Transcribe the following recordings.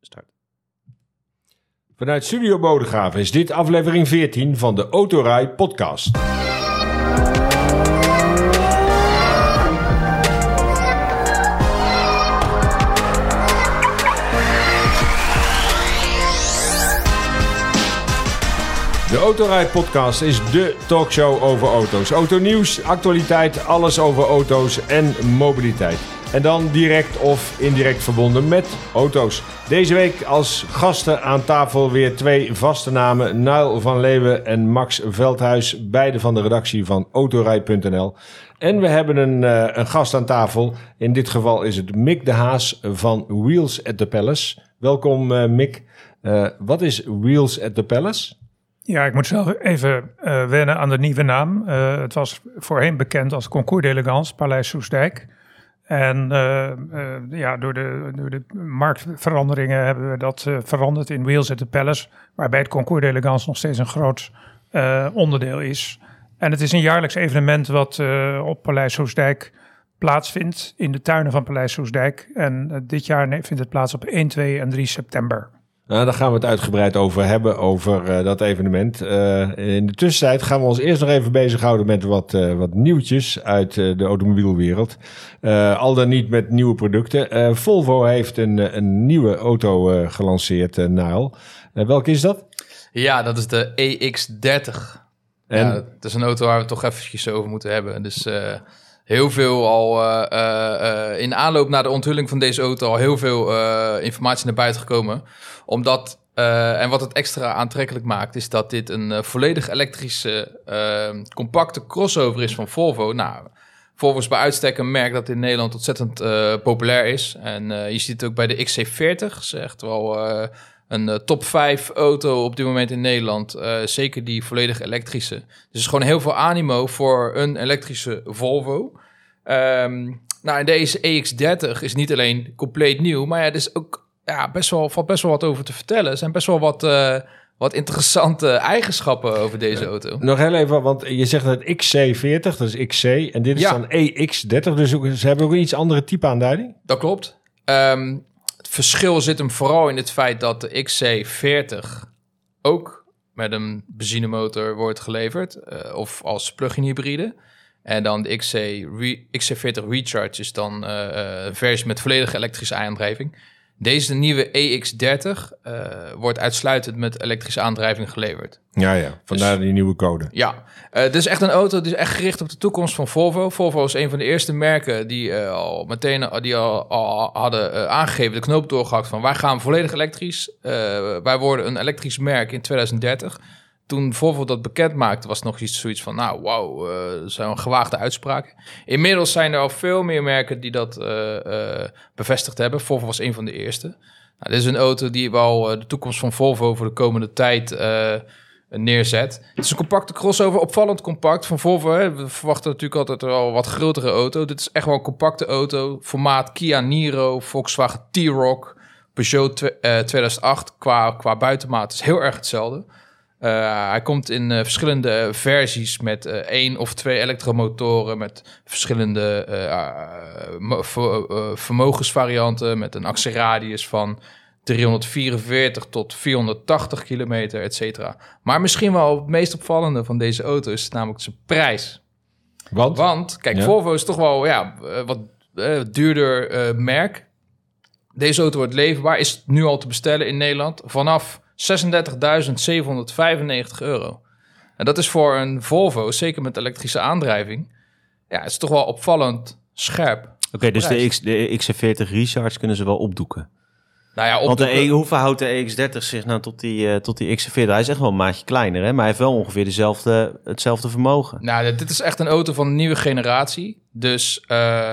Start. Vanuit Studio Bodegraven is dit aflevering 14 van de Autorij podcast. De Autorij podcast is de talkshow over auto's. Autonieuws, actualiteit, alles over auto's en mobiliteit. En dan direct of indirect verbonden met auto's. Deze week als gasten aan tafel weer twee vaste namen. Nuil van Leeuwen en Max Veldhuis. Beide van de redactie van Autorij.nl. En we hebben een, eh, een gast aan tafel. In dit geval is het Mick de Haas van Wheels at the Palace. Welkom eh, Mick. Eh, wat is Wheels at the Palace? Ja, ik moet zelf even uh, wennen aan de nieuwe naam. Uh, het was voorheen bekend als Concours d'Elegance, Paleis Soesdijk. En uh, ja, door de, door de marktveranderingen hebben we dat veranderd in Wheels at the Palace, waarbij het Concours d'Elegance nog steeds een groot onderdeel is. En het is een jaarlijks evenement wat op Paleis Soesdijk plaatsvindt, in de tuinen van Paleis Soesdijk. En dit jaar vindt het plaats op 1, 2 en 3 september. Nou, daar gaan we het uitgebreid over hebben, over uh, dat evenement. Uh, in de tussentijd gaan we ons eerst nog even bezighouden met wat, uh, wat nieuwtjes uit de automobielwereld. al dan niet met nieuwe producten. Volvo heeft een, een nieuwe auto gelanceerd, uh, Naal. welke is dat? Ja, dat is de EX30. En? Ja, dat is een auto waar we toch eventjes over moeten hebben. Dus heel veel al uh, uh, in aanloop naar de onthulling van deze auto al heel veel informatie naar buiten gekomen. Omdat, en wat het extra aantrekkelijk maakt, is dat dit een volledig elektrische, compacte crossover is van Volvo. Nou, Volvo is bij uitstek een merk dat in Nederland ontzettend populair is. En je ziet het ook bij de XC40, is echt wel een uh, top 5 auto op dit moment in Nederland. Uh, zeker die volledig elektrische. Dus er is gewoon heel veel animo voor een elektrische Volvo. Um, nou, en deze EX30 is niet alleen compleet nieuw, maar ja, er is ook ja, best wel, valt best wel wat over te vertellen. Er zijn best wel wat, uh, wat interessante eigenschappen over deze auto. Nog heel even, want je zegt dat XC40, dat is XC, en dit is ja. dan EX30, dus ook, ze hebben ook een iets andere type aanduiding? Dat klopt. Um, het verschil zit hem vooral in het feit dat de XC40 ook met een benzinemotor wordt geleverd, uh, of als plug-in hybride. En dan de XC, Re, XC40 Recharge is dan uh, uh, versie met volledige elektrische aandrijving. Deze nieuwe EX30 uh, wordt uitsluitend met elektrische aandrijving geleverd. Ja, ja. Vandaar dus, die nieuwe code. Ja. Uh, dit is echt een auto die is echt gericht op de toekomst van Volvo. Volvo is een van de eerste merken die uh, al meteen die al, al hadden aangegeven, de knoop doorgehakt van wij gaan volledig elektrisch. wij worden een elektrisch merk in 2030 toen Volvo dat bekend maakte, was nog iets zoiets van, nou, wauw, uh, dat zijn gewaagde uitspraken. Inmiddels zijn er al veel meer merken die dat uh, uh, bevestigd hebben. Volvo was een van de eerste. Nou, dit is een auto die wel de toekomst van Volvo voor de komende tijd neerzet. Het is een compacte crossover, opvallend compact van Volvo. We verwachten natuurlijk altijd wel wat grotere auto. Dit is echt wel een compacte auto. Formaat Kia Niro, Volkswagen T-Roc, Peugeot 2008 qua, qua buitenmaat is heel erg hetzelfde. Uh, hij komt in uh, verschillende versies met uh, één of twee elektromotoren, met verschillende vermogensvarianten, met een actieradius van 344 tot 480 kilometer, et cetera. Maar misschien wel het meest opvallende van deze auto is namelijk zijn prijs. Want? Want, kijk, ja. Volvo is toch wel ja, wat duurder merk. Deze auto wordt leverbaar, is nu al te bestellen in Nederland vanaf 36.795 euro. En dat is voor een Volvo, zeker met elektrische aandrijving, ja, het is toch wel opvallend scherp. Oké, okay, dus de, X, de XC40 Recharge kunnen ze wel opdoeken. Nou ja, Want de, e- hoe verhoudt de EX30 zich nou tot die, uh, tot die XC40? Hij is echt wel een maatje kleiner, hè? maar hij heeft wel ongeveer dezelfde, hetzelfde vermogen. Nou, dit is echt een auto van een nieuwe generatie. Dus uh,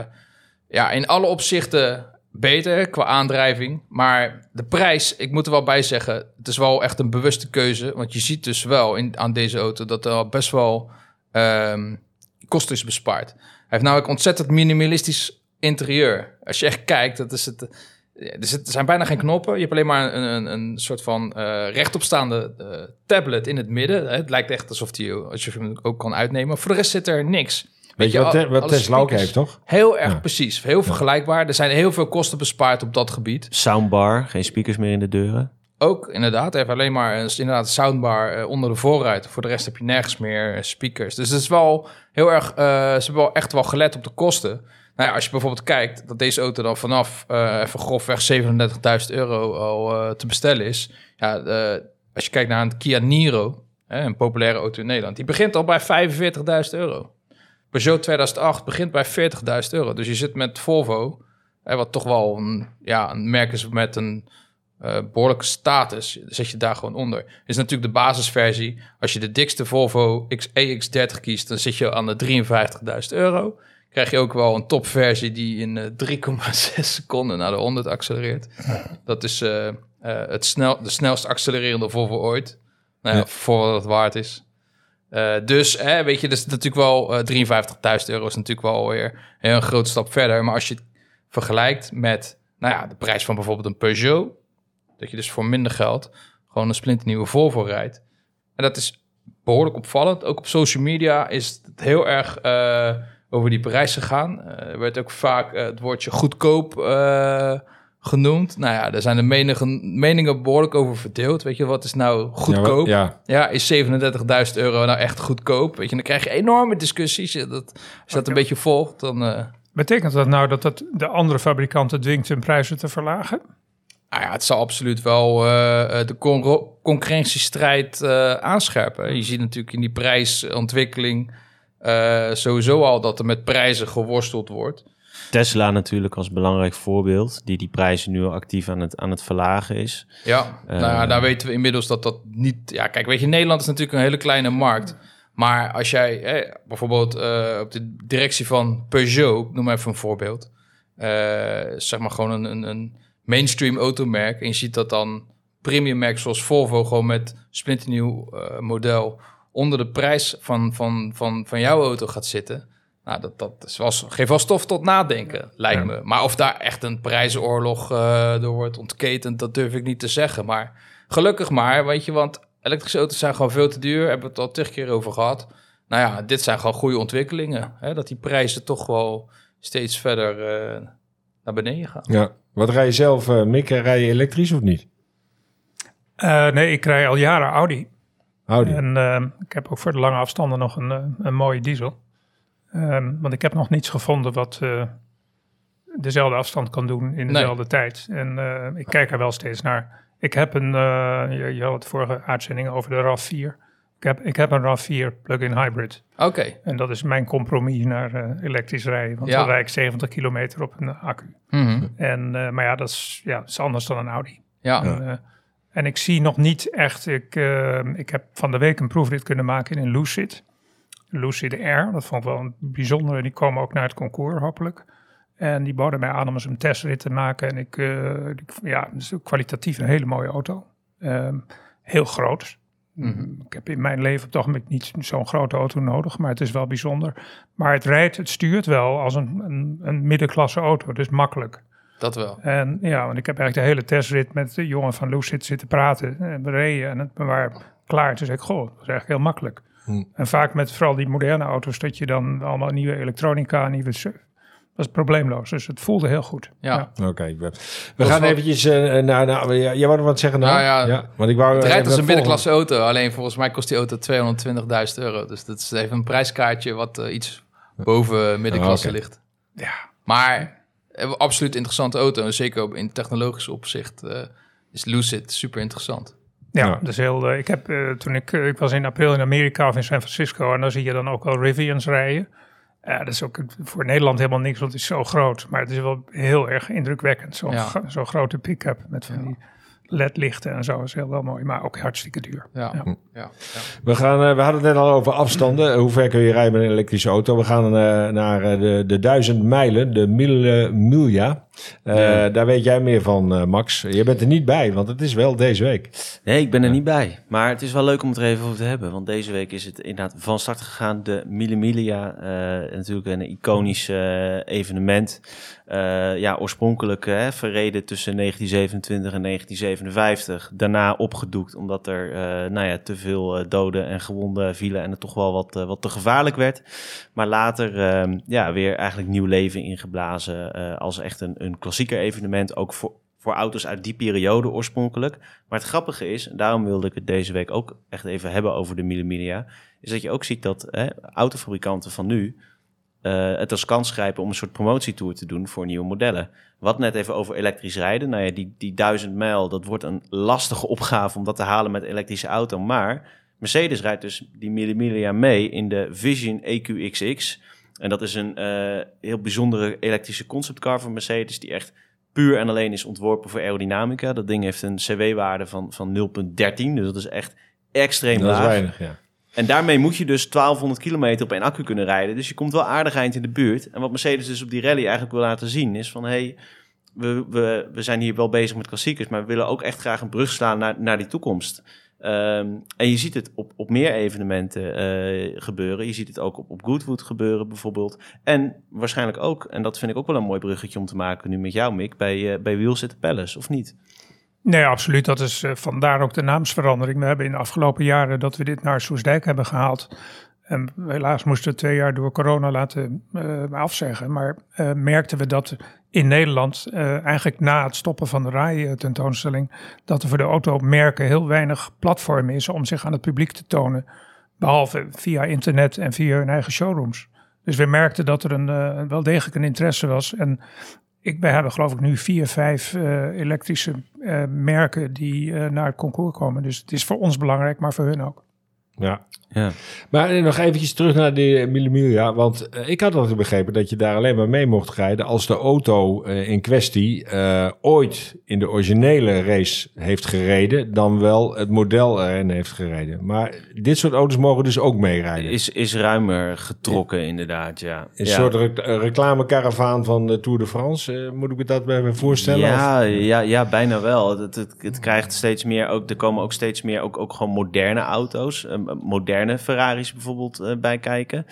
ja, in alle opzichten beter qua aandrijving. Maar de prijs, ik moet er wel bij zeggen, het is wel echt een bewuste keuze. Want je ziet dus wel in, aan deze auto dat er best wel um, kosten is bespaard. Hij heeft namelijk ontzettend minimalistisch interieur. Als je echt kijkt, dat is het. Er zijn bijna geen knoppen. Je hebt alleen maar een, een, een soort van uh, rechtopstaande uh, tablet in het midden. Het lijkt echt alsof die, als je hem ook kan uitnemen. Voor de rest zit er niks. Weet je wat, al- Tesla ook heeft, toch? Heel erg Ja. precies. Heel vergelijkbaar. Er zijn heel veel kosten bespaard op dat gebied. Soundbar, geen speakers meer in de deuren. Ook inderdaad, heeft alleen maar een, inderdaad soundbar eh, onder de voorruit. Voor de rest heb je nergens meer eh, speakers. Dus het is wel heel erg, eh, ze hebben wel echt wel gelet op de kosten. Nou ja, als je bijvoorbeeld kijkt dat deze auto dan vanaf even grofweg 37.000 euro al te bestellen is. Ja, als je kijkt naar een Kia Niro, hè, een populaire auto in Nederland, die begint al bij 45.000 euro. Peugeot 2008 begint bij 40.000 euro. Dus je zit met Volvo, hè, wat toch wel een, ja, een merk is met een eh, behoorlijke status, zet je daar gewoon onder. Is natuurlijk de basisversie. Als je de dikste Volvo X, EX30 kiest, dan zit je aan de 53.000 euro. Krijg je ook wel een topversie die in eh, 3,6 seconden naar de 100 accelereert. Dat is eh, eh, het snel, de snelst accelererende Volvo ooit. Nou ja, Ja. voor wat het waard is. Eh, dus, hè, weet je, is natuurlijk wel eh 53.000 euro is natuurlijk wel weer een grote stap verder. Maar als je het vergelijkt met, nou ja, de prijs van bijvoorbeeld een Peugeot, dat je dus voor minder geld gewoon een splinternieuwe Volvo rijdt. En dat is behoorlijk opvallend. Ook op social media is het heel erg eh, over die prijs gegaan. Eh, er werd ook vaak eh, het woordje goedkoop eh, genoemd. Nou ja, daar zijn de meningen, meningen behoorlijk over verdeeld. Weet je, wat is nou goedkoop? Ja, Ja, is 37.000 euro nou echt goedkoop? Weet je, dan krijg je enorme discussies. Dat, als je dat een beetje volgt, dan... eh, Betekent dat nou dat dat de andere fabrikanten dwingt hun prijzen te verlagen? nou ja, het zal absoluut wel eh, eh, de con- concurrentiestrijd eh, aanscherpen. Je ziet natuurlijk in die prijsontwikkeling eh, sowieso al dat er met prijzen geworsteld wordt. Tesla natuurlijk als belangrijk voorbeeld, die die prijzen nu al actief aan het, aan het verlagen is. Ja, nou ja, daar weten we inmiddels dat dat niet... Ja, kijk, weet je, Nederland is natuurlijk een hele kleine markt. Maar als jij eh, bijvoorbeeld eh, op de directie van Peugeot, noem maar even een voorbeeld... eh, zeg maar gewoon een, een, een mainstream automerk... en je ziet dat dan premium merk zoals Volvo... gewoon met splinternieuw model onder de prijs van, van, van, van jouw auto gaat zitten... Nou, dat, dat is wel, geeft wel stof tot nadenken, lijkt Ja. me. Maar of daar echt een prijzenoorlog eh, door wordt ontketend, dat durf ik niet te zeggen. Maar gelukkig maar, weet je, want elektrische auto's zijn gewoon veel te duur. Hebben we het al tig keer over gehad. Nou ja, dit zijn gewoon goede ontwikkelingen. Hè? Dat die prijzen toch wel steeds verder eh, naar beneden gaan. ja. Wat rij je zelf, eh Mick? Rij je elektrisch of niet? Eh, nee, ik rij al jaren Audi. Audi. En ik heb ook voor de lange afstanden nog een, een mooie diesel. Ehm, want ik heb nog niets gevonden wat eh, dezelfde afstand kan doen in Nee. dezelfde tijd. En eh, ik kijk er wel steeds naar. Ik heb een, eh, je, je had het vorige uitzending over de RAV4. Ik heb, ik heb een RAV4 plug-in hybrid. Oké, En dat is mijn compromis naar elektrisch rijden. Want Ja. dan rijd ik 70 kilometer op een accu. Mhm. En, maar ja, dat is, ja, dat is anders dan een Audi. ja. En, en ik zie nog niet echt. Ik, ik heb van de week een proefrit kunnen maken in een Lucid. Lucid Air. Dat vond ik wel een bijzondere. Die komen ook naar het concours, hopelijk. En die boden mij aan om eens een testrit te maken. En ik, ik- ja, het is kwalitatief een hele mooie auto. Ehm, heel groot. Mhm. Ik heb in mijn leven op ogenblik niet zo'n grote auto nodig, maar het is wel bijzonder. Maar het rijdt, het stuurt wel als een, een, een middenklasse auto, dus makkelijk. dat wel. En ja, want ik heb eigenlijk de hele testrit met de jongen van Lucid zitten praten. En we reden en het waren klaar. Toen zei ik, goh, dat is eigenlijk heel makkelijk. Hm. En vaak met vooral die moderne auto's, dat je dan allemaal nieuwe elektronica, nieuwe... is probleemloos, dus het voelde heel goed. Ja. Oké, we, we gaan wel- eventjes eh, naar... naar ja, jij wou nog wat zeggen? Nou, Nou ja, want ik wou Het eh, rijdt als een middenklasse auto, alleen volgens mij kost die auto 220.000 euro. Dus dat is even een prijskaartje wat eh, iets boven middenklasse Ah, ligt. Ja. Maar eh, absoluut interessante auto. En zeker in technologisch opzicht eh, is Lucid super interessant. Ja, Ja. dus heel. eh, ik heb eh, toen ik, eh, ik was in april in Amerika of in San Francisco en dan zie je dan ook wel Rivians rijden. Ja, dat is ook voor Nederland helemaal niks, want het is zo groot. Maar het is wel heel erg indrukwekkend. Zo'n Ja. zo'n grote pick-up met van Ja. die LED-lichten en zo is heel wel mooi, maar ook hartstikke duur. Ja, Ja. We, gaan, eh, we hadden het net al over afstanden. Hoe ver kun je rijden met een elektrische auto? We gaan eh, naar de, de duizend mijlen, de mille milia. Eh. Daar weet jij meer van, eh, Max. Je bent er niet bij, want het is wel deze week. Nee, ik ben er niet bij. Maar het is wel leuk om het er even over te hebben. Want deze week is het inderdaad van start gegaan. De Millimilia. eh natuurlijk een iconisch evenement. Ja, oorspronkelijk hè, verreden tussen 1927 en 1957. Daarna opgedoekt omdat er nou ja, te veel doden en gewonden vielen. En het toch wel wat, wat te gevaarlijk werd. Maar later eh, ja, weer eigenlijk nieuw leven ingeblazen. als echt een, een klassieker evenement. Ook voor, voor auto's uit die periode oorspronkelijk. Maar het grappige is, en daarom wilde ik het deze week ook echt even hebben over de Millimilia, is dat je ook ziet dat hè, autofabrikanten van nu eh, het als kans grijpen om een soort promotietour te doen voor nieuwe modellen. Wat net even over elektrisch rijden. Nou ja, die, die duizend mijl, dat wordt een lastige opgave om dat te halen met elektrische auto. Maar Mercedes rijdt dus die Millimilia mee in de Vision EQXX. En dat is een eh, heel bijzondere elektrische conceptcar van Mercedes die echt puur en alleen is ontworpen voor aerodynamica. Dat ding heeft een CW-waarde van, van 0,13, dus dat is echt extreem Dat is laag. weinig, ja. En daarmee moet je dus 1200 kilometer op één accu kunnen rijden. Dus je komt wel aardig eind in de buurt. En wat Mercedes dus op die rally eigenlijk wil laten zien is van... hey, we, we, we zijn hier wel bezig met klassiekers... maar we willen ook echt graag een brug slaan naar, naar die toekomst. Ehm, en je ziet het op, op meer evenementen eh, gebeuren. Je ziet het ook op, op Goodwood gebeuren bijvoorbeeld. En waarschijnlijk ook, en dat vind ik ook wel een mooi bruggetje om te maken nu met jou Mick... bij, uh, bij Wheels at the Palace, of niet? Nee, absoluut. Dat is uh, vandaar ook de naamsverandering. We hebben in de afgelopen jaren dat we dit naar Soesdijk hebben gehaald. En helaas moesten we twee jaar door corona laten uh, afzeggen. Maar uh, merkten we dat in Nederland, uh, eigenlijk na het stoppen van de RAI-tentoonstelling, dat er voor de automerken heel weinig platform is om zich aan het publiek te tonen. Behalve via internet en via hun eigen showrooms. Dus we merkten dat er een, wel degelijk een interesse was. En ik, wij hebben geloof ik nu vier, vijf elektrische merken die naar het concours komen. Dus het is voor ons belangrijk, maar voor hun ook. Ja. ja. Maar nog eventjes terug naar die Millimilia. Want uh, ik had altijd begrepen dat je daar alleen maar mee mocht rijden als de auto uh, in kwestie uh, ooit in de originele race heeft gereden, dan wel het model erin heeft gereden. Maar dit soort auto's mogen dus ook meerijden. Is, is ruimer getrokken, ja. inderdaad, ja. Een ja. soort re reclamekaravaan van de Tour de France, moet ik me dat bij me voorstellen? Ja, ja, ja bijna wel. Het, het, het, krijgt steeds meer, ook, er komen ook steeds meer ook, ook gewoon moderne auto's moderne Ferraris bijvoorbeeld uh, bij kijken.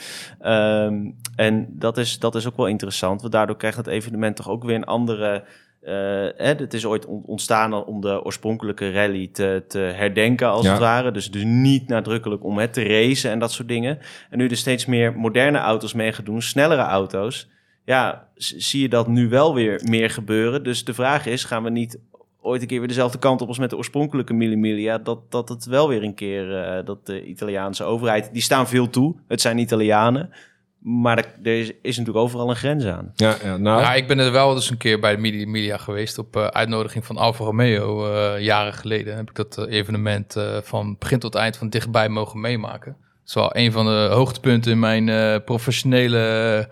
Um, en dat is, dat is ook wel interessant, want daardoor krijgt het evenement toch ook weer een andere... Uh, hè, het is ooit ontstaan om de oorspronkelijke rally te, te herdenken, als ja. het ware. Dus, dus niet nadrukkelijk om het te racen en dat soort dingen. En nu er steeds meer moderne auto's mee gaan doen, snellere auto's. Ja, zie je dat nu wel weer meer gebeuren. Dus de vraag is, gaan we niet ooit een keer weer dezelfde kant op als met de oorspronkelijke Millimilia. Dat, dat het wel weer een keer, uh, dat de Italiaanse overheid, die staan veel toe. Het zijn Italianen. Maar er, er is, is, natuurlijk overal een grens aan. Ja, ja, nou. ja, ik ben er wel dus een keer bij de Millimilia geweest. Op uh, uitnodiging van Alfa Romeo. Uh, jaren geleden heb ik dat evenement van begin tot eind van dichtbij mogen meemaken. Dat is wel een van de hoogtepunten in mijn professionele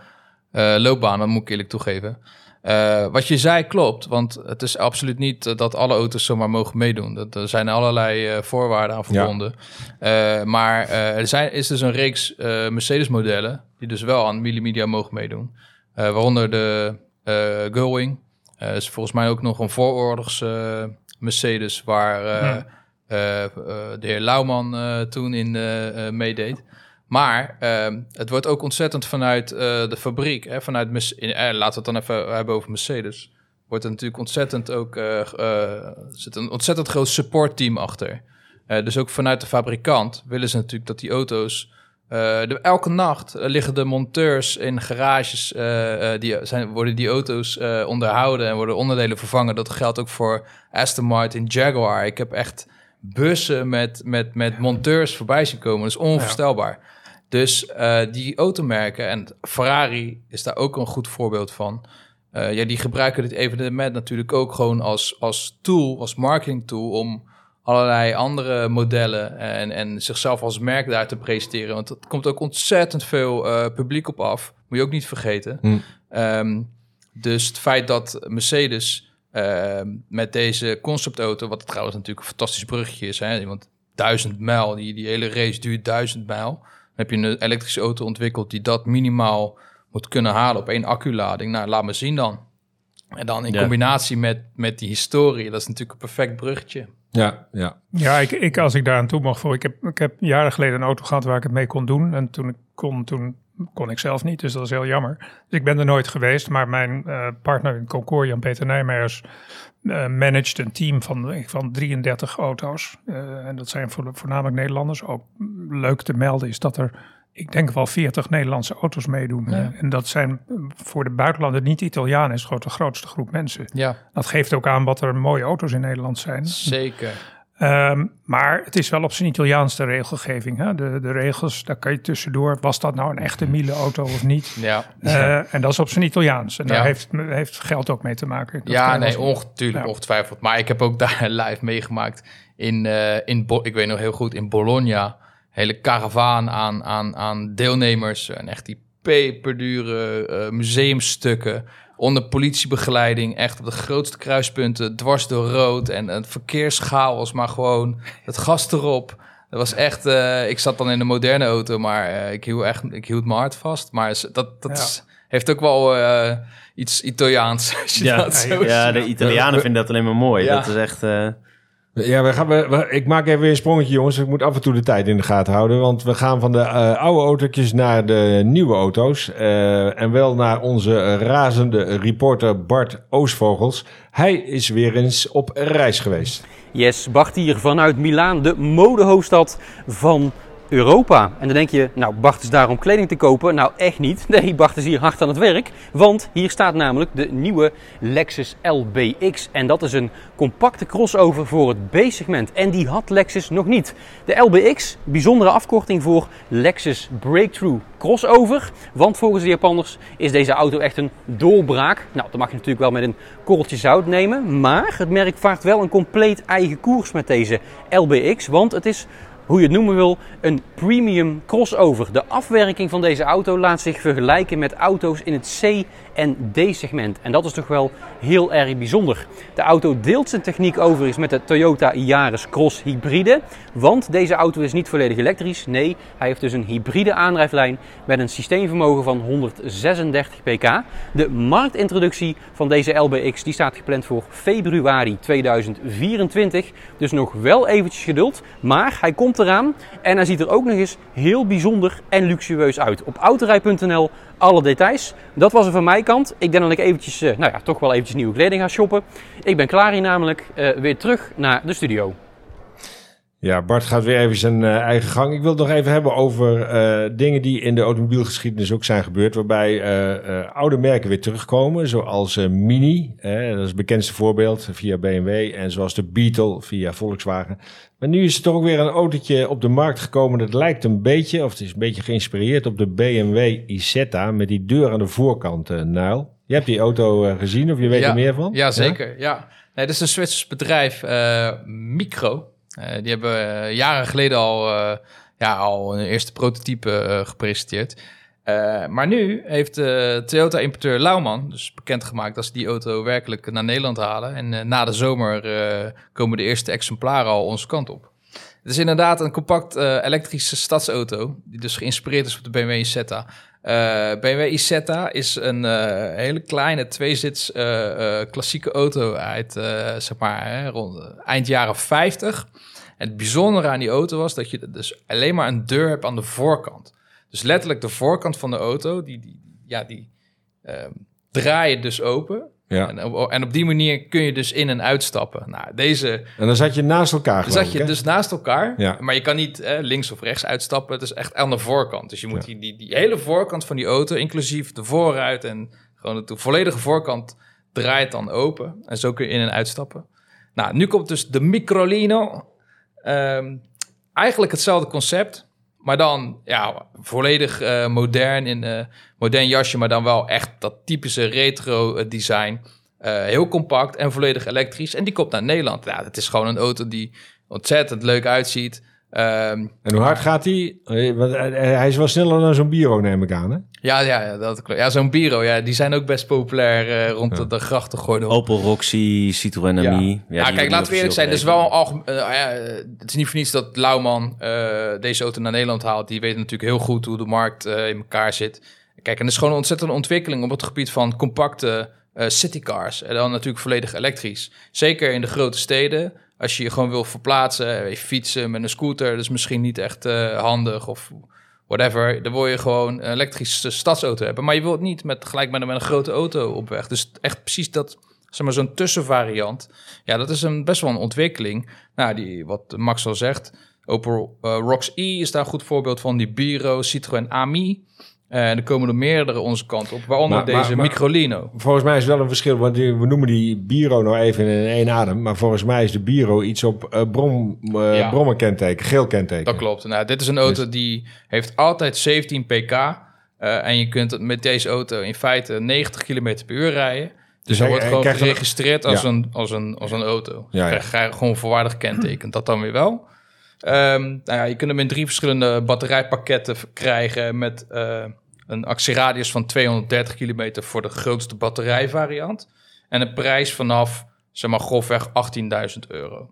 loopbaan. Dat moet ik eerlijk toegeven. Uh, wat je zei klopt, want het is absoluut niet uh, dat alle auto's zomaar mogen meedoen. Dat, er zijn allerlei uh, voorwaarden aan verbonden. Ja. maar er zijn, is dus een reeks Mercedes-modellen die dus wel aan Millimedia mogen meedoen. waaronder de Gullwing. is volgens mij ook nog een vooroorlogs Mercedes waar ja. de heer Lauwman toen in meedeed. Maar uh, het wordt ook ontzettend vanuit uh, de fabriek, hè, vanuit in, eh, laten we het dan even hebben over Mercedes. Wordt er natuurlijk ontzettend ook uh, zit een ontzettend groot supportteam achter. dus ook vanuit de fabrikant willen ze natuurlijk dat die auto's. De, elke nacht liggen de monteurs in garages, die zijn, worden die auto's onderhouden en worden onderdelen vervangen. Dat geldt ook voor Aston Martin, Jaguar. Ik heb echt bussen met, met, met monteurs voorbij zien komen. Dat is onvoorstelbaar. Ja. Dus uh, die automerken, en Ferrari is daar ook een goed voorbeeld van. Uh, ja, die gebruiken dit evenement natuurlijk ook gewoon als, als tool, als marketing tool... om allerlei andere modellen en, en zichzelf als merk daar te presenteren. Want er komt ook ontzettend veel uh, publiek op af. Moet je ook niet vergeten. Hm. Um, dus het feit dat Mercedes met deze conceptauto... wat trouwens natuurlijk een fantastisch bruggetje is... Hè, want duizend mijl, die, die hele race duurt duizend mijl heb je een elektrische auto ontwikkeld die dat minimaal moet kunnen halen op één acculading. Nou, laat me zien dan. En dan in Ja. combinatie met, met die historie, dat is natuurlijk een perfect bruggetje. Ja, ja. Ja, ik, ik, als ik daar aan toe mag voor. Ik heb, ik heb jaren geleden een auto gehad waar ik het mee kon doen. En toen ik kon, toen kon ik zelf niet. Dus dat is heel jammer. Dus ik ben er nooit geweest. Maar mijn eh, partner in Concours, Jan-Peter Nijmeijers, eh managt een team van, van 33 auto's. Eh, en dat zijn voor, voornamelijk Nederlanders. Ook leuk te melden is dat er, ik denk wel 40 Nederlandse auto's meedoen. Ja. En dat zijn eh, voor de buitenlanden, niet Italianen, is gewoon de grootste groep mensen. Ja, Dat geeft ook aan wat er mooie auto's in Nederland zijn. zeker. Ehm, maar het is wel op zijn Italiaans de regelgeving. Hè? De, de regels, daar kan je tussendoor. Was dat nou een echte Miele-auto of niet? Ja, Eh, en dat is op zijn Italiaans. En daar Ja. heeft, heeft geld ook mee te maken. Dat ja nee, ongetwijfeld, Ja. ongetwijfeld. Maar ik heb ook daar live meegemaakt in, eh, in Bo- ik weet nog heel goed, in Bologna. Hele karavaan aan, aan, aan deelnemers. En echt die peperdure eh, museumstukken. Onder politiebegeleiding, echt op de grootste kruispunten, dwars door rood. En een verkeerschaos, maar gewoon het gas erop. Dat was echt, eh, ik zat dan in een moderne auto, maar eh, ik, hield echt, ik hield mijn hart vast. Maar dat, dat Ja. is- heeft ook wel eh, iets Italiaans, als je Ja, dat zo ja, ziet. de Italianen vinden dat alleen maar mooi. Ja. Dat is echt... Ja, we gaan, we, we- ik maak even weer een sprongetje, jongens. Ik moet af en toe de tijd in de gaten houden. Want we gaan van de eh, oude autootjes naar de nieuwe auto's. Eh, en wel naar onze razende reporter Bart Oosvogels. Hij is weer eens op reis geweest. Yes, Bart hier vanuit Milaan, de modehoofdstad van Europa. En dan denk je, nou Bart is daar om kleding te kopen. Nou echt niet. Nee, Bart is hier hard aan het werk. Want hier staat namelijk de nieuwe Lexus LBX. En dat is een compacte crossover voor het B-segment. En die had Lexus nog niet. De LBX, bijzondere afkorting voor Lexus Breakthrough Crossover. Want volgens de Japanners is deze auto echt een doorbraak. Nou, dat mag je natuurlijk wel met een korreltje zout nemen. Maar het merk vaart wel een compleet eigen koers met deze LBX. Want het is hoe je het noemen wil, een premium crossover. De afwerking van deze auto laat zich vergelijken met auto's in het C- en D-segment. En dat is toch wel heel erg bijzonder. De auto deelt zijn techniek overigens met de Toyota Yaris Cross Hybride. Want deze auto is niet volledig elektrisch. Nee, hij heeft dus een hybride aandrijflijn met een systeemvermogen van 136 pk. De marktintroductie van deze LBX die staat gepland voor februari 2024. Dus nog wel eventjes geduld. Maar hij komt eraan en hij ziet er ook nog eens heel bijzonder en luxueus uit. Op autorij.nl alle details. Dat was er van mijn kant. Ik denk dat ik eventjes, eh, nou ja, toch wel eventjes nieuwe kleding ga shoppen. Ik ben klaar hier namelijk eh, weer terug naar de studio. Ja, Bart gaat weer even zijn eh, eigen gang. Ik wil het nog even hebben over eh, dingen die in de automobielgeschiedenis ook zijn gebeurd. Waarbij eh, oude merken weer terugkomen. Zoals Mini, dat is het bekendste voorbeeld via BMW. En zoals de Beetle via Volkswagen. Maar nu is er toch ook weer een autootje op de markt gekomen. Dat lijkt een beetje, of het is een beetje geïnspireerd op de BMW Isetta. Met die deur aan de voorkant, Nile. Je hebt die auto gezien of je weet Ja, er meer van? Ja, zeker. Ja. Nee, dit is een Zwitsers bedrijf, Micro. Eh, die hebben eh, jaren geleden al, eh, ja, al een eerste prototype gepresenteerd. Maar nu heeft de Toyota-importeur Lauman dus bekendgemaakt dat ze die auto werkelijk naar Nederland halen. En na de zomer komen de eerste exemplaren al onze kant op. Het is inderdaad een compact elektrische stadsauto, die dus geïnspireerd is op de BMW Isetta. Eh BMW Isetta is een eh, hele kleine tweezits eh, klassieke auto uit, zeg maar, hè, rond eind jaren 50. En het bijzondere aan die auto was dat je dus alleen maar een deur hebt aan de voorkant. Dus letterlijk de voorkant van de auto, die, die, ja, die ehm, je dus open. Ja. En, op- en op die manier kun je dus in en uitstappen. Nou, deze En dan zat je naast elkaar dan zat je hè? dus naast elkaar, Ja. maar je kan niet eh, links of rechts uitstappen. Het is echt aan de voorkant. Dus je moet Ja. die, die, die hele voorkant van die auto, inclusief de voorruit en gewoon de volledige voorkant, draait dan open. En zo kun je in en uitstappen. Nou, nu komt dus de Microlino. Ehm, eigenlijk hetzelfde concept, maar dan ja, volledig eh, modern in eh modern jasje, maar dan wel echt dat typische retro eh, design. Heel compact en volledig elektrisch. En die komt naar Nederland. Ja, het is gewoon een auto die ontzettend leuk uitziet. Ehm, En hoe hard gaat hij? Eh, want hij- Hij is wel sneller dan zo'n Biro, neem ik aan. Hè? ja, ja, ja, dat klopt. Ja, zo'n Biro, ja, die zijn ook best populair eh, rond Ja. de, de grachten gooien. Opel Roxy, Citroën Ja. Ami. Ja, kijk, laten we eerlijk zijn. Het is officieel wel eh, ja, eh, het is niet voor niets dat Lauwman eh, deze auto naar Nederland haalt. Die weet natuurlijk heel goed hoe de markt eh, in elkaar zit. Kijk, en het is gewoon een ontzettende ontwikkeling op het gebied van compacte eh, citycars. En dan natuurlijk volledig elektrisch. Zeker in de grote steden. Als je je gewoon wil verplaatsen, even fietsen met een scooter, dat is misschien niet echt eh, handig of whatever. Dan wil je gewoon een elektrische stadsauto hebben. Maar je wilt niet met, gelijk met, een- met een grote auto op weg. Dus echt precies dat, zeg maar, zo'n tussenvariant. Ja, dat is een, best wel een ontwikkeling. Nou, die, wat Max al zegt, Opel eh, Rocks E is daar een goed voorbeeld van. Die Biro, Citroën Ami. Eh, En er komen er meerdere onze kant op, waaronder Maar- maar- deze maar- Microlino. Volgens mij is wel een verschil, want we noemen die Biro nou even in één adem. Maar volgens mij is de Biro iets op eh brom, eh Ja. brommenkenteken, geel kenteken. Dat klopt. Nou, dit is een auto die heeft altijd 17 pk. eh, en je kunt het met deze auto in feite 90 km per uur rijden. Dus hij- wordt gewoon geregistreerd als, Ja. een, als, een, als een auto. Ja, ja. Ja, Krijg je gewoon voorwaardig kenteken. Dat dan weer wel. Ehm, nou ja, je kunt hem in drie verschillende batterijpakketten krijgen... met eh, een actieradius van 230 kilometer voor de grootste batterijvariant. En een prijs vanaf, zeg maar, grofweg 18.000 euro.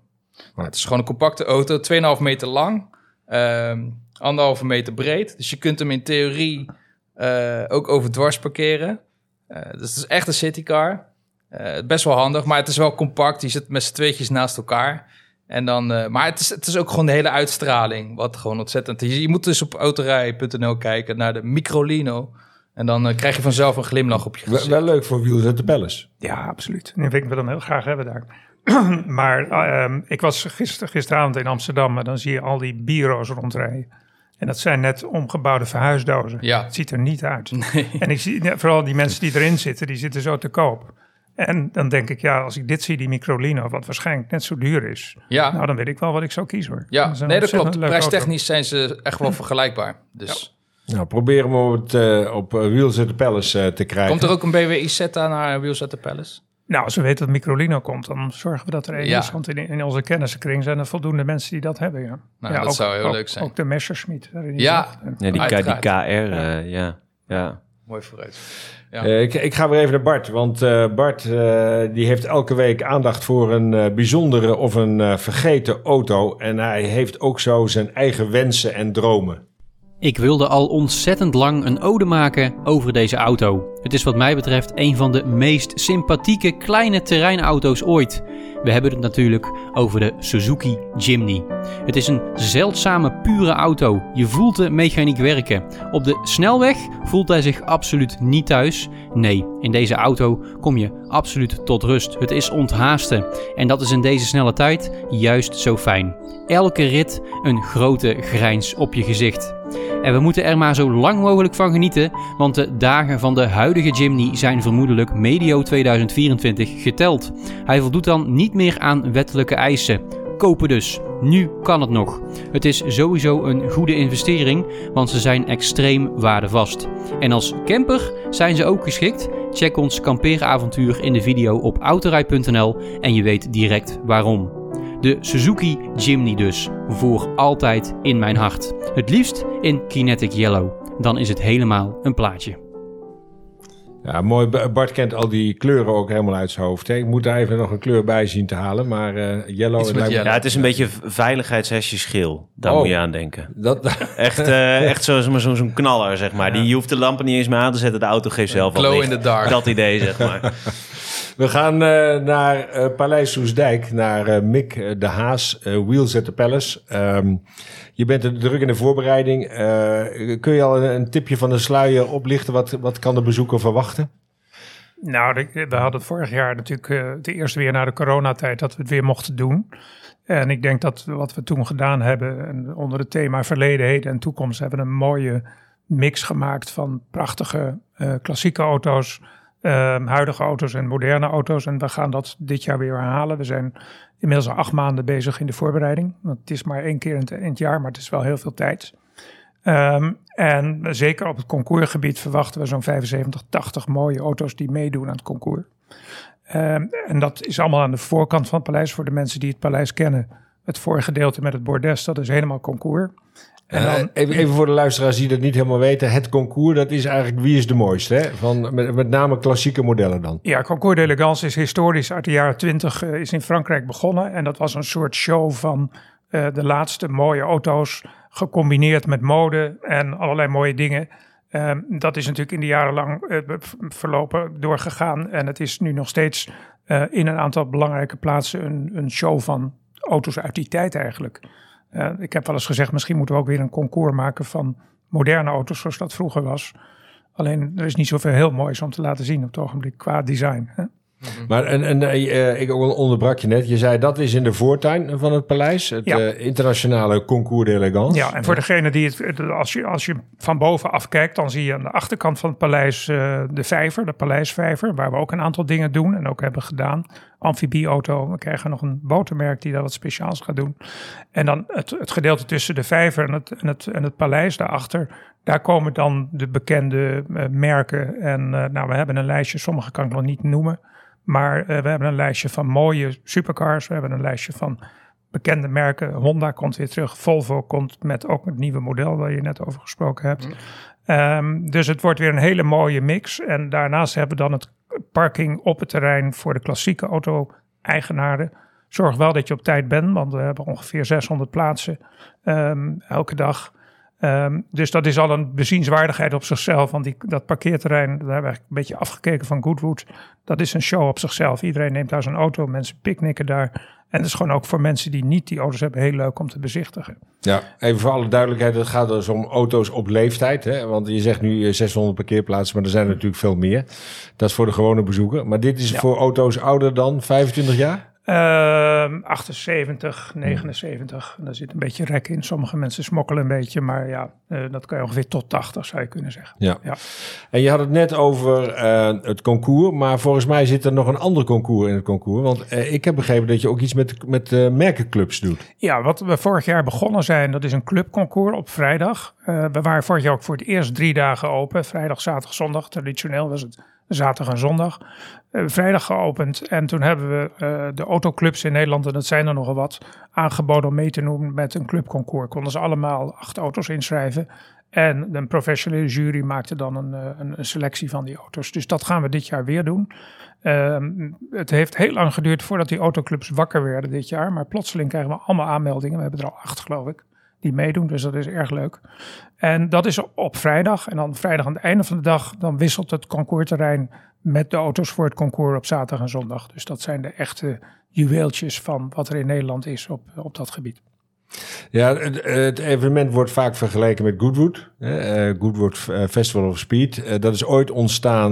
Nou, het is gewoon een compacte auto, 2,5 meter lang, ehm anderhalve meter breed. Dus je kunt hem in theorie eh, ook over dwars parkeren. Eh, dus het is echt een citycar. Eh, best wel handig, maar het is wel compact. Je zit met z'n tweetjes naast elkaar. En dan, eh, maar het is, het is ook gewoon de hele uitstraling, wat gewoon ontzettend... Je, je moet dus op autorij.nl kijken naar de Microlino. En dan eh, krijg je vanzelf een glimlach op je Wel, gezicht. wel leuk voor Wheels at the Palace. Ja, absoluut. En ik wil hem heel graag hebben daar. maar ehm, ik was gister, gisteravond in Amsterdam en dan zie je al die bureaus rondrijden. En dat zijn net omgebouwde verhuisdozen. Ja. Het ziet er niet uit. En ik zie vooral die mensen die erin zitten, die zitten zo te koop. En dan denk ik, ja, als ik dit zie, die Microlino, wat waarschijnlijk net zo duur is. Ja, Nou, dan weet ik wel wat ik zou kiezen hoor. ja. Dat nee, dat klopt. Prijstechnisch zijn ze echt wel vergelijkbaar. Dus Nou, probeer hem op, het, eh, op eh, Wheels at the Palace eh, te krijgen. komt er ook een BMW Isetta naar Wheels at the Palace? Nou, als we weten dat Microlino komt, dan zorgen we dat er één Ja. is. Want in, in onze kennissenkring zijn er voldoende mensen die dat hebben, ja. Nou, ja dat zou heel ook- leuk zijn. Ook de Messerschmitt. daarin Ja. Ja, die. KR, eh, ja. ja. Mooi vooruit. Ja. Eh, ik, ik ga weer even naar Bart, want eh, Bart eh, die heeft elke week aandacht voor een eh, bijzondere of een eh, vergeten auto. En hij heeft ook zo zijn eigen wensen en dromen. Ik wilde al ontzettend lang een ode maken over deze auto. Het is wat mij betreft een van de meest sympathieke kleine terreinauto's ooit. We hebben het natuurlijk over de Suzuki Jimny. Het is een zeldzame pure auto. Je voelt de mechaniek werken. Op de snelweg voelt hij zich absoluut niet thuis. Nee, in deze auto kom je absoluut tot rust. Het is onthaasten. En dat is in deze snelle tijd juist zo fijn. Elke rit een grote grijns op je gezicht. En we moeten er maar zo lang mogelijk van genieten, want de dagen van de huidige Jimny zijn vermoedelijk medio 2024 geteld. Hij voldoet dan niet meer aan wettelijke eisen. Kopen dus. Nu kan het nog. Het is sowieso een goede investering, want ze zijn extreem waardevast. En als camper zijn ze ook geschikt. Check ons kampeeravontuur in de video op autorij.nl en je weet direct waarom. De Suzuki Jimny dus, voor altijd in mijn hart. Het liefst in Kinetic Yellow. Dan is het helemaal een plaatje. Ja, mooi. Bart kent al die kleuren ook helemaal uit zijn hoofd. Hè. Ik moet daar even nog een kleur bij zien te halen. Maar eh yellow... Me- yellow. ja, het is een beetje veiligheidshesjes geel. Daar Oh. moet je aan denken. Dat, Echt, eh echt zo'n zo, zo, zo'n knaller, zeg maar. Die, je hoeft de lampen niet eens meer aan te zetten. De auto geeft zelf al Glow licht. in the dark. Dat idee, zeg maar. We gaan eh, naar eh, Paleis Soesdijk, naar eh, Mick de Haas, Wheels at the Palace. Ehm, je bent druk in de voorbereiding. Kun je al een, tipje van de sluier oplichten? Wat, wat kan de bezoeker verwachten? Nou, de- we hadden vorig jaar natuurlijk het eerste weer na de coronatijd dat we het weer mochten doen. En ik denk dat wat we toen gedaan hebben, en onder het thema verleden, heden en toekomst, hebben een mooie mix gemaakt van prachtige klassieke auto's, eh, huidige auto's en moderne auto's. En we gaan dat dit jaar weer herhalen. We zijn inmiddels al acht maanden bezig in de voorbereiding. Want het is maar één keer in het, in het jaar, maar het is wel heel veel tijd. Ehm, en zeker op het concoursgebied verwachten we zo'n 75, 80 mooie auto's die meedoen aan het concours. Ehm, en dat is allemaal aan de voorkant van het paleis voor de mensen die het paleis kennen. Het voorgedeelte met het bordes, dat is helemaal concours. En Eh, dan, even, even voor de luisteraars die dat niet helemaal weten. Het concours, dat is eigenlijk wie is de mooiste? Hè? Van, met, met name klassieke modellen dan. ja, Concours d'Elegance is historisch uit de jaren 20, eh, is in Frankrijk begonnen. En dat was een soort show van eh, de laatste mooie auto's, gecombineerd met mode en allerlei mooie dingen. Ehm, dat is natuurlijk in de jaren lang verlopen doorgegaan. En het is nu nog steeds in een aantal belangrijke plaatsen een, een show van auto's uit die tijd eigenlijk. Eh, ik heb wel eens gezegd, misschien moeten we ook weer een concours maken van moderne auto's zoals dat vroeger was. Alleen er is niet zoveel heel moois om te laten zien op het ogenblik qua design. Hè? Maar en, en eh, ik ook onderbrak je net. Je zei dat is in de voortuin van het paleis. Het Ja. eh, internationale concours d'élégance. Ja, en voor degene die het, als je, als je van bovenaf kijkt, dan zie je aan de achterkant van het paleis eh, de vijver, de paleisvijver, waar we ook een aantal dingen doen en ook hebben gedaan. Amfibieauto, we krijgen nog een botermerk die daar wat speciaals gaat doen. En dan het, het gedeelte tussen de vijver en het, en het, en het paleis daarachter, daar komen dan de bekende eh, merken. En eh, nou, we hebben een lijstje, sommige kan ik nog niet noemen. Maar eh, we hebben een lijstje van mooie supercars. We hebben een lijstje van bekende merken. Honda komt weer terug. Volvo komt met ook het nieuwe model waar je net over gesproken hebt. Ehm, dus het wordt weer een hele mooie mix. En daarnaast hebben we dan het parking op het terrein voor de klassieke auto-eigenaren. Zorg wel dat je op tijd bent, want we hebben ongeveer 600 plaatsen ehm, elke dag. Ehm, dus dat is al een bezienswaardigheid op zichzelf. Want die, dat parkeerterrein, daar hebben we eigenlijk een beetje afgekeken van Goodwood. Dat is een show op zichzelf. Iedereen neemt daar zijn auto, mensen picknicken daar. En het is gewoon ook voor mensen die niet die auto's hebben heel leuk om te bezichtigen. Ja, even voor alle duidelijkheid. Het gaat dus om auto's op leeftijd. Hè? Want je zegt nu eh, 600 parkeerplaatsen, maar er zijn er natuurlijk veel meer. Dat is voor de gewone bezoeker. Maar dit is Ja. voor auto's ouder dan 25 jaar? Ehm 78, 79. En daar zit een beetje rek in. Sommige mensen smokkelen een beetje, maar ja, eh, dat kan je ongeveer tot 80 zou je kunnen zeggen. Ja. Ja. En je had het net over eh, het concours. Maar volgens mij zit er nog een ander concours in het concours. Want eh, ik heb begrepen dat je ook iets met, met merkenclubs doet. Ja, wat we vorig jaar begonnen zijn, dat is een clubconcours op vrijdag. We waren vorig jaar ook voor het eerst drie dagen open. Vrijdag, zaterdag, zondag. Traditioneel was het zaterdag en zondag. Eh, vrijdag geopend en toen hebben we eh, de autoclubs in Nederland, en dat zijn er nogal wat, aangeboden om mee te doen met een clubconcours. Konden ze allemaal acht auto's inschrijven. En een professionele jury maakte dan een, eh, een, selectie van die auto's. Dus dat gaan we dit jaar weer doen. Ehm, het heeft heel lang geduurd voordat die autoclubs wakker werden dit jaar. Maar plotseling krijgen we allemaal aanmeldingen. We hebben er al acht, geloof ik, die meedoen. Dus dat is erg leuk. En dat is op vrijdag. En dan vrijdag aan het einde van de dag, dan wisselt het concoursterrein met de auto's voor het concours op zaterdag en zondag. Dus dat zijn de echte juweeltjes van wat er in Nederland is op, op dat gebied. Ja, het, evenement wordt vaak vergeleken met Goodwood. eh, Goodwood eh, Festival of Speed. Eh, dat is ooit ontstaan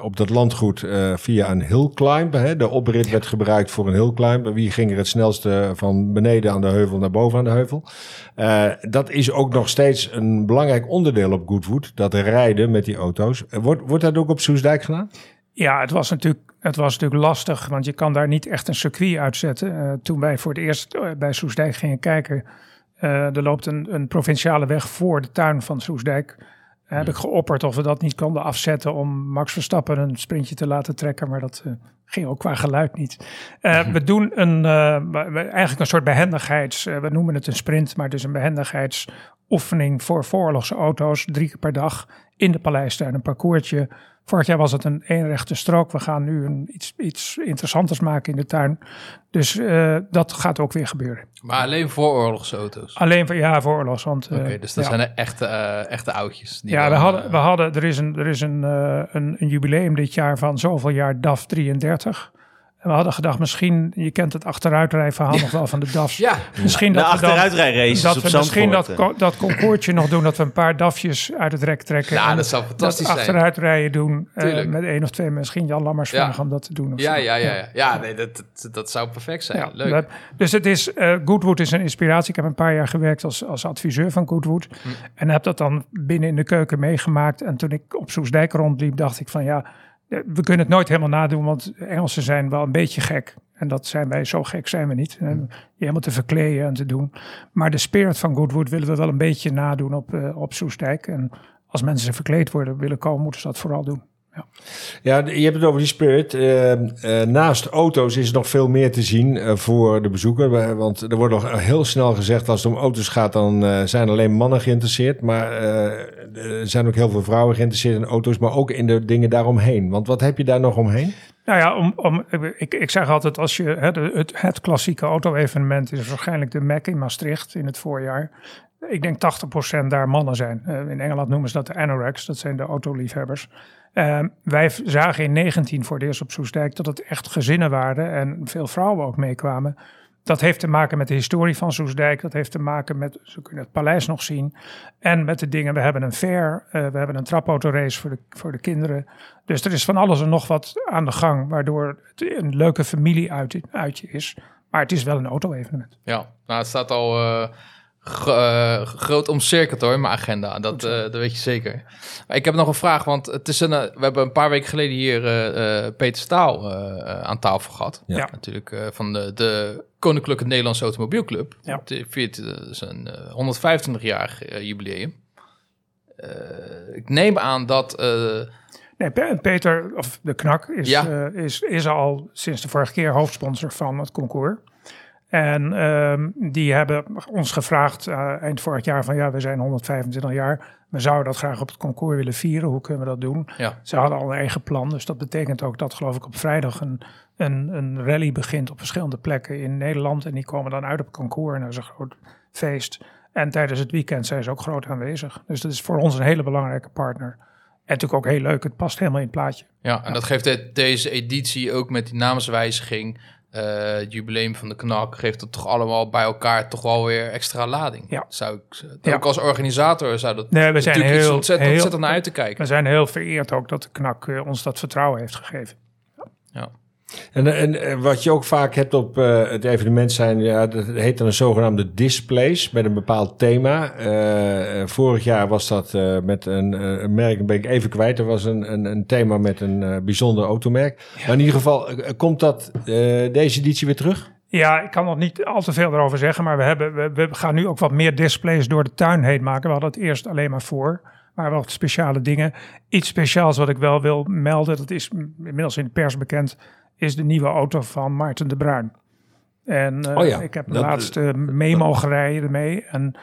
op dat landgoed via een hill climb. Hè. De oprit werd gebruikt voor een hill climb. Wie ging er het snelste van beneden aan de heuvel naar boven aan de heuvel? Dat is ook nog steeds een belangrijk onderdeel op Goodwood. Dat rijden met die auto's. Wordt, wordt dat ook op Soesdijk gedaan? Ja, het was natuurlijk, het was natuurlijk lastig, want je kan daar niet echt een circuit uitzetten. Eh, toen wij voor het eerst eh, bij Soesdijk gingen kijken, eh, er loopt een, een provinciale weg voor de tuin van Soesdijk. Heb ik geopperd of we dat niet konden afzetten om Max Verstappen een sprintje te laten trekken, maar dat ging ook qua geluid niet. We doen een, eigenlijk een soort behendigheids, eh, we noemen het een sprint, maar is een behendigheidsoefening voor vooroorlogse auto's, drie keer per dag in de paleistuin, een parcoursje. Vorig jaar was het een eenrechte strook. We gaan nu een, iets, iets interessanters maken in de tuin. Dus eh, dat gaat ook weer gebeuren. Maar alleen voor oorlogsauto's. Alleen voor, ja, voor oorlogs. Want, eh, Oké, dus dat ja. zijn de echte, eh, echte oudjes. die Ja, we hadden, we hadden, er is, een, er is een, een, een jubileum dit jaar van zoveel jaar DAF 33. En we hadden gedacht, misschien, je kent het achteruitrijverhaal nog wel van de DAF's. Ja, misschien De dat achteruitrijraces dat op we misschien dat, co- dat concoursje nog doen, dat we een paar DAFjes uit het rek trekken. nou, en dat zou fantastisch dat zijn. achteruitrijden doen. eh, met één of twee, misschien Jan Lammers Ja. vragen om dat te doen. of Ja, zo. ja, ja, ja. ja nee, dat, dat, dat zou perfect zijn. Ja, Leuk. dat- dus het is, eh, Goodwood is een inspiratie. Ik heb een paar jaar gewerkt als, als adviseur van Goodwood. Hm. En heb dat dan binnen in de keuken meegemaakt. En toen ik op Soesdijk rondliep, dacht ik van ja, eh, we kunnen het nooit helemaal nadoen. Want Engelsen zijn wel een beetje gek. En dat zijn wij, zo gek zijn we niet. Eh, Je helemaal te verkleden en te doen. Maar de spirit van Goodwood willen we wel een beetje nadoen op, eh, op Soesdijk. En als mensen verkleed worden willen komen, moeten ze dat vooral doen. Ja, je hebt het over die spirit. Eh, eh, naast auto's is er nog veel meer te zien eh, voor de bezoeker. Want er wordt nog heel snel gezegd, als het om auto's gaat, dan eh, zijn alleen mannen geïnteresseerd. Maar er zijn ook heel veel vrouwen geïnteresseerd in auto's, maar ook in de dingen daaromheen. Want wat heb je daar nog omheen? Nou ja, om, om, ik, ik zeg altijd, als je, het, het klassieke auto-evenement is waarschijnlijk de Mac in Maastricht in het voorjaar. ik denk 80% daar mannen zijn. In Engeland noemen ze dat de anoraks, dat zijn de autoliefhebbers. Uh, wij zagen in 19 voor het eerst op Soestdijk dat het echt gezinnen waren en veel vrouwen ook meekwamen. Dat heeft te maken met de historie van Soesdijk. Dat heeft te maken met, ze kunnen het paleis nog zien. En met de dingen, we hebben een fair, uh, we hebben een trapautorace voor de, voor de kinderen. Dus er is van alles en nog wat aan de gang, waardoor het een leuke familieuitje is. Maar het is wel een auto-evenement. Ja, nou het staat al uh, uh, groot omcirkeld hoor in mijn agenda. Dat, uh, dat weet je zeker. Maar ik heb nog een vraag, want het is een, we hebben een paar weken geleden hier Peter Staal aan tafel gehad. Ja. Natuurlijk van de, de Koninklijke Nederlandse Automobielclub. Ja. Het viert zijn 125-jarig jubileum. ik neem aan dat... Nee, Peter, of de Knak, is, Ja. uh, is, is al sinds de vorige keer hoofdsponsor van het concours. En um, die hebben ons gevraagd uh, eind vorig jaar van ja, we zijn 125 jaar. We zouden dat graag op het concours willen vieren. Hoe kunnen we dat doen? Ja. Ze hadden al een eigen plan. Dus dat betekent ook dat geloof ik op vrijdag een, een, een rally begint op verschillende plekken in Nederland. En die komen dan uit op het concours en dat is een groot feest. En tijdens het weekend zijn ze ook groot aanwezig. Dus dat is voor ons een hele belangrijke partner. En natuurlijk ook heel leuk, het past helemaal in het plaatje. Ja, en dat geeft deze editie ook met die namenswijziging, uh, het jubileum van de KNAK, geeft het toch allemaal bij elkaar toch wel weer extra lading. Ja. Zou ik, Ja. Ook als organisator zou dat Nee, we zijn heel- ontzettend, heel- ontzettend naar uit te kijken. We zijn heel vereerd ook dat de knak eh, ons dat vertrouwen heeft gegeven. En, en eh, wat je ook vaak hebt op eh, het evenement zijn, ja, dat heet dan een zogenaamde displays met een bepaald thema. Eh, vorig jaar was dat met een, een merk, dat ben ik even kwijt. Er was een, een, een thema met een bijzonder automerk. Maar in ieder geval, komt dat deze editie weer terug? Ja, ik kan nog niet al te veel erover zeggen, maar we, hebben, we, we gaan nu ook wat meer displays door de tuin heen maken. We hadden het eerst alleen maar voor, maar wel speciale dingen. Iets speciaals wat ik wel wil melden, dat is inmiddels in de pers bekend, is de nieuwe auto van Maarten de Bruin. En eh, Oh ja, ik heb de dat- laatste mee mogen rijden ermee. En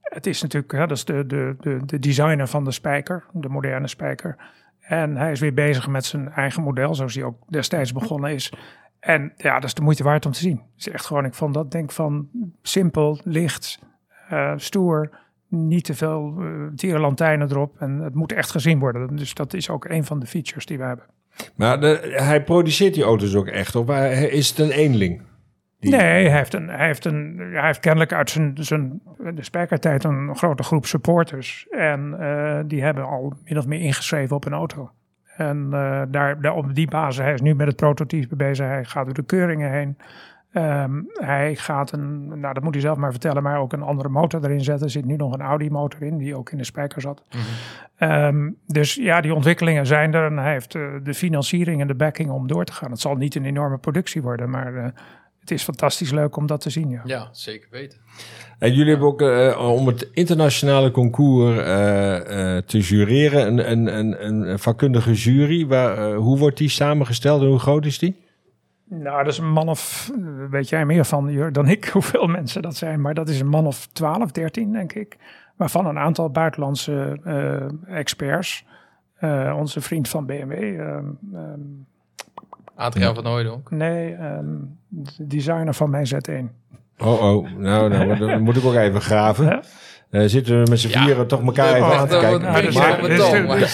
het is natuurlijk, ja, dat is de, de, de, de designer van de spijker, de moderne spijker. En hij is weer bezig met zijn eigen model, zoals hij ook destijds begonnen is. En ja, dat is de moeite waard om te zien. Het is echt gewoon, ik vond dat denk van simpel, licht, eh, stoer, niet te veel uh, tierenlantijnen erop. En het moet echt gezien worden. Dus dat is ook een van de features die we hebben. Maar hij produceert die auto's ook echt, of is het een eenling? Nee, hij heeft, een, hij, heeft een, hij heeft kennelijk uit zijn, zijn de spijkertijd een grote groep supporters. En eh, die hebben al min of meer ingeschreven op een auto. En eh, daar, daar op die basis, hij is nu met het prototype bezig. Hij gaat door de keuringen heen. Ehm, hij gaat een, nou dat moet hij zelf maar vertellen, maar ook een andere motor erin zetten. Er zit nu nog een Audi motor in, die ook in de spijker zat. Ehm, dus ja, die ontwikkelingen zijn er en hij heeft eh, de financiering en de backing om door te gaan. Het zal niet een enorme productie worden, maar eh, het is fantastisch leuk om dat te zien. Ja. Ja, zeker weten. En jullie hebben ook eh, om het internationale concours eh, eh, te jureren een, een, een, een vakkundige jury. Waar, hoe wordt die samengesteld en hoe groot is die? Nou, dat is een man of, weet jij meer van Jur, dan ik, hoeveel mensen dat zijn. Maar dat is een man of 12, 13 denk ik. Waarvan een aantal buitenlandse eh, experts. Eh, onze vriend van BMW. ehm, ehm, Adriaan van Hooydonk. nee, ehm, de designer van mijn Z1. Oh, oh. Nou, nou dan moet ik ook even graven. Eh, zitten we met z'n Ja. vieren toch elkaar even aan te kijken. Maar-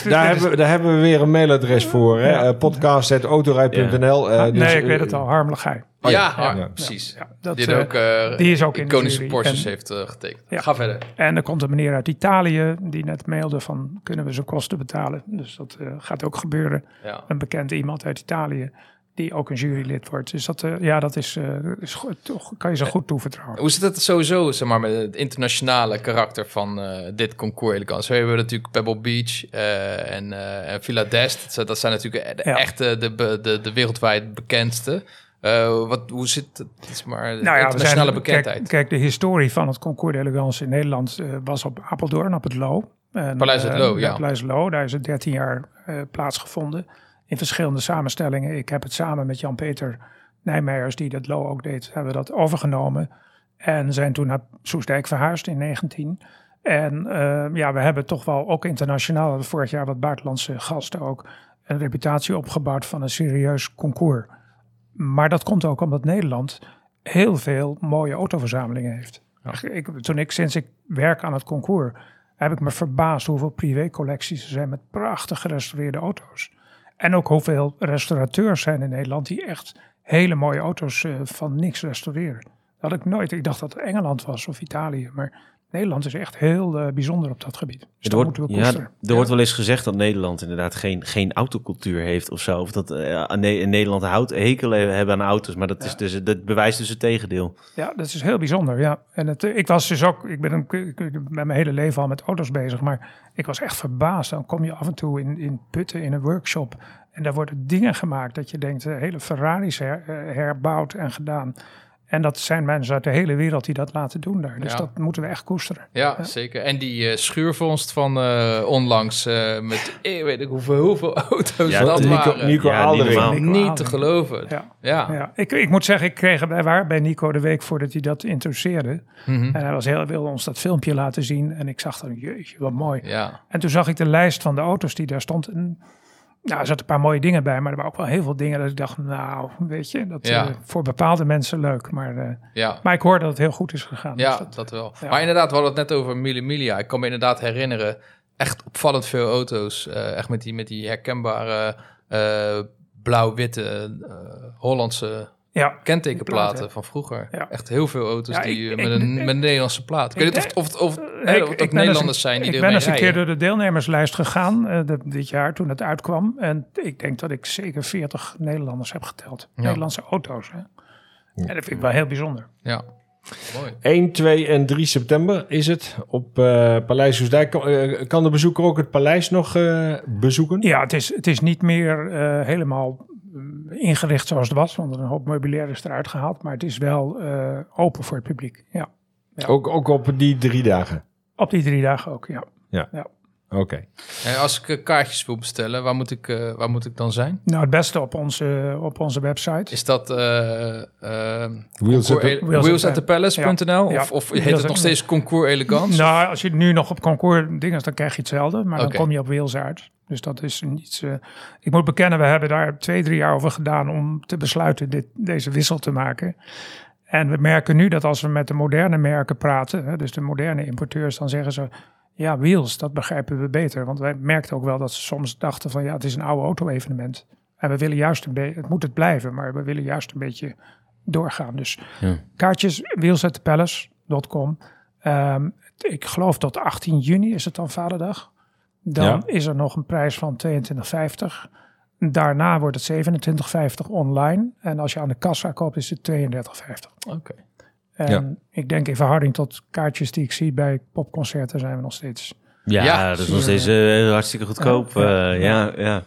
daar, hebben, we- daar hebben we weer een mailadres voor. Hè? Ja. Eh, podcast.autorij.nl. eh, dus, nee, ik weet het al, harmelijk hij. Oh ja. ja, Ja. Ja. precies. Ja, dat, die, ook, die is ook in jury. Porsches En- heeft getekend. Ja. Ga verder. En er komt een meneer uit Italië die net mailde van kunnen we zijn kosten betalen. Dus dat eh, gaat ook gebeuren. Ja. Een bekend iemand uit Italië die ook een jurylid wordt. Dus dat, eh, ja, dat is, eh, is goed, toch kan je ze goed toevertrouwen. Hoe zit het sowieso zeg maar, met het internationale karakter van eh, dit concours elegance? We hebben natuurlijk Pebble Beach eh, en, eh, en Villa d'Est. Dat, zijn natuurlijk de Ja. echte, de, de, de wereldwijd bekendste. Eh, wat, hoe zit het zeg maar, de Nou ja, we internationale zijn, bekendheid? kijk, kijk, de historie van het Concours d'Elegance in Nederland eh, was op Apeldoorn, op het Loo. En, Paleis het eh, Loo, ja. Paleis Loo, daar is het 13 jaar eh, plaatsgevonden. In verschillende samenstellingen. Ik heb het samen met Jan-Peter Nijmeijers, die dat Loo ook deed, hebben we dat overgenomen. En zijn toen naar Soesdijk verhuisd in 19. En eh, ja, we hebben toch wel ook internationaal, we vorig jaar wat buitenlandse gasten ook, een reputatie opgebouwd van een serieus concours. Maar dat komt ook omdat Nederland heel veel mooie autoverzamelingen heeft. Ik, toen ik sinds ik werk aan het concours, heb ik me verbaasd hoeveel privécollecties er zijn met prachtig gerestaureerde auto's. En ook hoeveel restaurateurs zijn in Nederland die echt hele mooie auto's eh, van niks restaureren. Dat had ik nooit. Ik dacht dat het Engeland was of Italië, maar Nederland is echt heel eh, bijzonder op dat gebied. Dus Er wordt, moeten we ja, er wordt wel eens gezegd dat Nederland inderdaad geen, geen autocultuur heeft of zo. Of dat Ne- in Nederland houdt hekel hebben aan auto's. Maar dat, is dus, dat bewijst dus het tegendeel. Ja, dat is heel bijzonder, ja. En het, eh, ik was dus ook, ik ben een, ik ben mijn hele leven al met auto's bezig, maar ik was echt verbaasd. Dan kom je af en toe in, in Putten in een workshop en daar worden dingen gemaakt dat je denkt, hele Ferraris her, herbouwd en gedaan. En dat zijn mensen uit de hele wereld die dat laten doen daar. Dus Ja. dat moeten we echt koesteren. Ja, zeker. En die eh, schuurvondst van eh, onlangs eh, met, ik weet ik hoeveel, hoeveel auto's Ja, dat Nico, waren. Nico Ja, niet Aldering. te geloven. Ja. Ja. Ja, ik, ik moet zeggen, ik kreeg, wij waren bij Nico de week voordat hij dat introduceerde. Mhm. En hij was heel, wilde ons dat filmpje laten zien. En ik zag dan, jeetje, wat mooi. ja. En toen zag ik de lijst van de auto's die daar stond. En, nou, er zaten een paar mooie dingen bij, maar er waren ook wel heel veel dingen dat ik dacht, nou, weet je, dat Ja. eh, voor bepaalde mensen leuk. Maar, eh, ja. maar ik hoor dat het heel goed is gegaan. Ja, Dus dat- dat wel. ja. Maar inderdaad, we hadden het net over Mille Miglia. Ik kan me inderdaad herinneren, echt opvallend veel auto's. eh, echt met die, met die herkenbare eh, blauw-witte eh, Hollandse ja, kentekenplaten platen. van vroeger. Ja. Echt heel veel auto's Ja, die, ik- met, een, ik- met een Nederlandse plaat. Ik, weet niet of, of, of, Eh, ik- of dat Nederlanders een- zijn die Ik ben eens een keer door de deelnemerslijst gegaan eh, de- dit jaar toen het uitkwam. En ik denk dat ik zeker 40 Nederlanders heb geteld. Ja. Nederlandse auto's. Hè? En dat vind ik wel heel bijzonder. Ja, mooi. 1, 2 en 3 september is het op eh, Paleis Hoesdijk. Kan, eh, kan de bezoeker ook het paleis nog eh, bezoeken? Ja, het is, het is niet meer eh, helemaal eh, ingericht zoals het was. Want een hoop meubilair is eruit gehaald. Maar het is wel eh, open voor het publiek. Ja. Ook, ook op die drie dagen? Op die drie dagen ook, ja. Oké. En als ik eh, kaartjes wil bestellen, waar moet ik, eh, waar moet ik dan zijn? Nou, het beste op onze, op onze website. Is dat eh eh Wheels at the- concours- Wheels wheels at at the Palace.nl? Ja. Of, of heet het nog steeds Concours Elegance? Nou, als je nu nog op concours dingen, dan krijg je hetzelfde. Maar dan kom je op Wheels uit. Dus dat is niets. eh ik moet bekennen, we hebben daar twee, drie jaar over gedaan om te besluiten dit, deze wissel te maken. En we merken nu dat als we met de moderne merken praten, hè, dus de moderne importeurs, dan zeggen ze. Ja, Wheels, dat begrijpen we beter. Want wij merkten ook wel dat ze soms dachten van ja, het is een oude auto-evenement. En we willen juist een beetje, het moet het blijven, maar we willen juist een beetje doorgaan. Dus Ja. kaartjes, wheelsatthepalace.com. Ehm, ik geloof tot 18 juni is het dan Vaderdag. Dan Ja. is er nog een prijs van 22,50. Daarna wordt het 27,50 online. En als je aan de kassa koopt is het 32,50. Oké. En Ja. ik denk in verhouding tot kaartjes die ik zie bij popconcerten zijn we nog steeds. Ja, Ja, dat is nog steeds eh, hartstikke goedkoop. Ja, eh, ja, ja.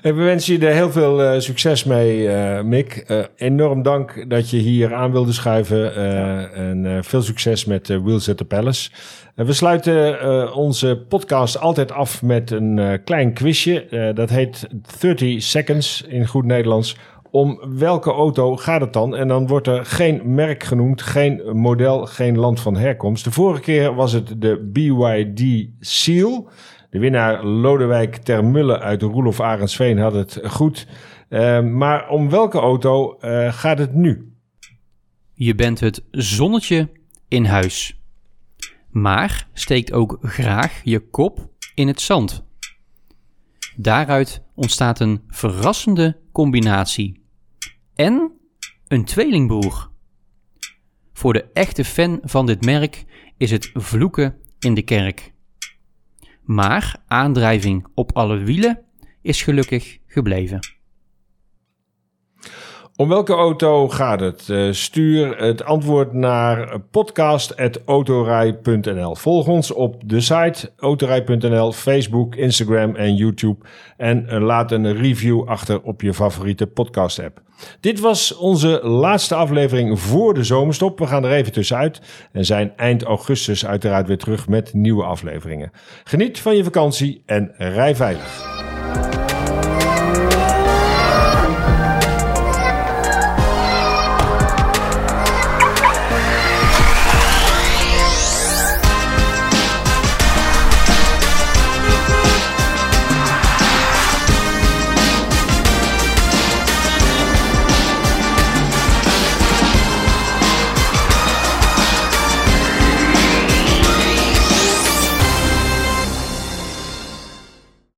Hey, we wensen je er heel veel eh, succes mee, eh, Mick. Eh, enorm dank dat je hier aan wilde schuiven. eh, En eh, veel succes met Wheels at the Palace. We sluiten eh, onze podcast altijd af met een eh, klein quizje. Eh, dat heet 30 Seconds in goed Nederlands. Om welke auto gaat het dan? En dan wordt er geen merk genoemd, geen model, geen land van herkomst. De vorige keer was het de BYD Seal. De winnaar Lodewijk Termulle uit Roelof Arendsveen had het goed. Eh, maar om welke auto eh, gaat het nu? Je bent het zonnetje in huis. Maar steekt ook graag je kop in het zand. Daaruit ontstaat een verrassende combinatie. En een tweelingbroer. Voor de echte fan van dit merk is het vloeken in de kerk. Maar aandrijving op alle wielen is gelukkig gebleven. Om welke auto gaat het? Eh, stuur het antwoord naar podcast.autorij.nl. Volg ons op de site autorij.nl, Facebook, Instagram en YouTube. En eh, laat een review achter op je favoriete podcast app. Dit was onze laatste aflevering voor de zomerstop. We gaan er even tussenuit en zijn eind augustus uiteraard weer terug met nieuwe afleveringen. Geniet van je vakantie en rij veilig.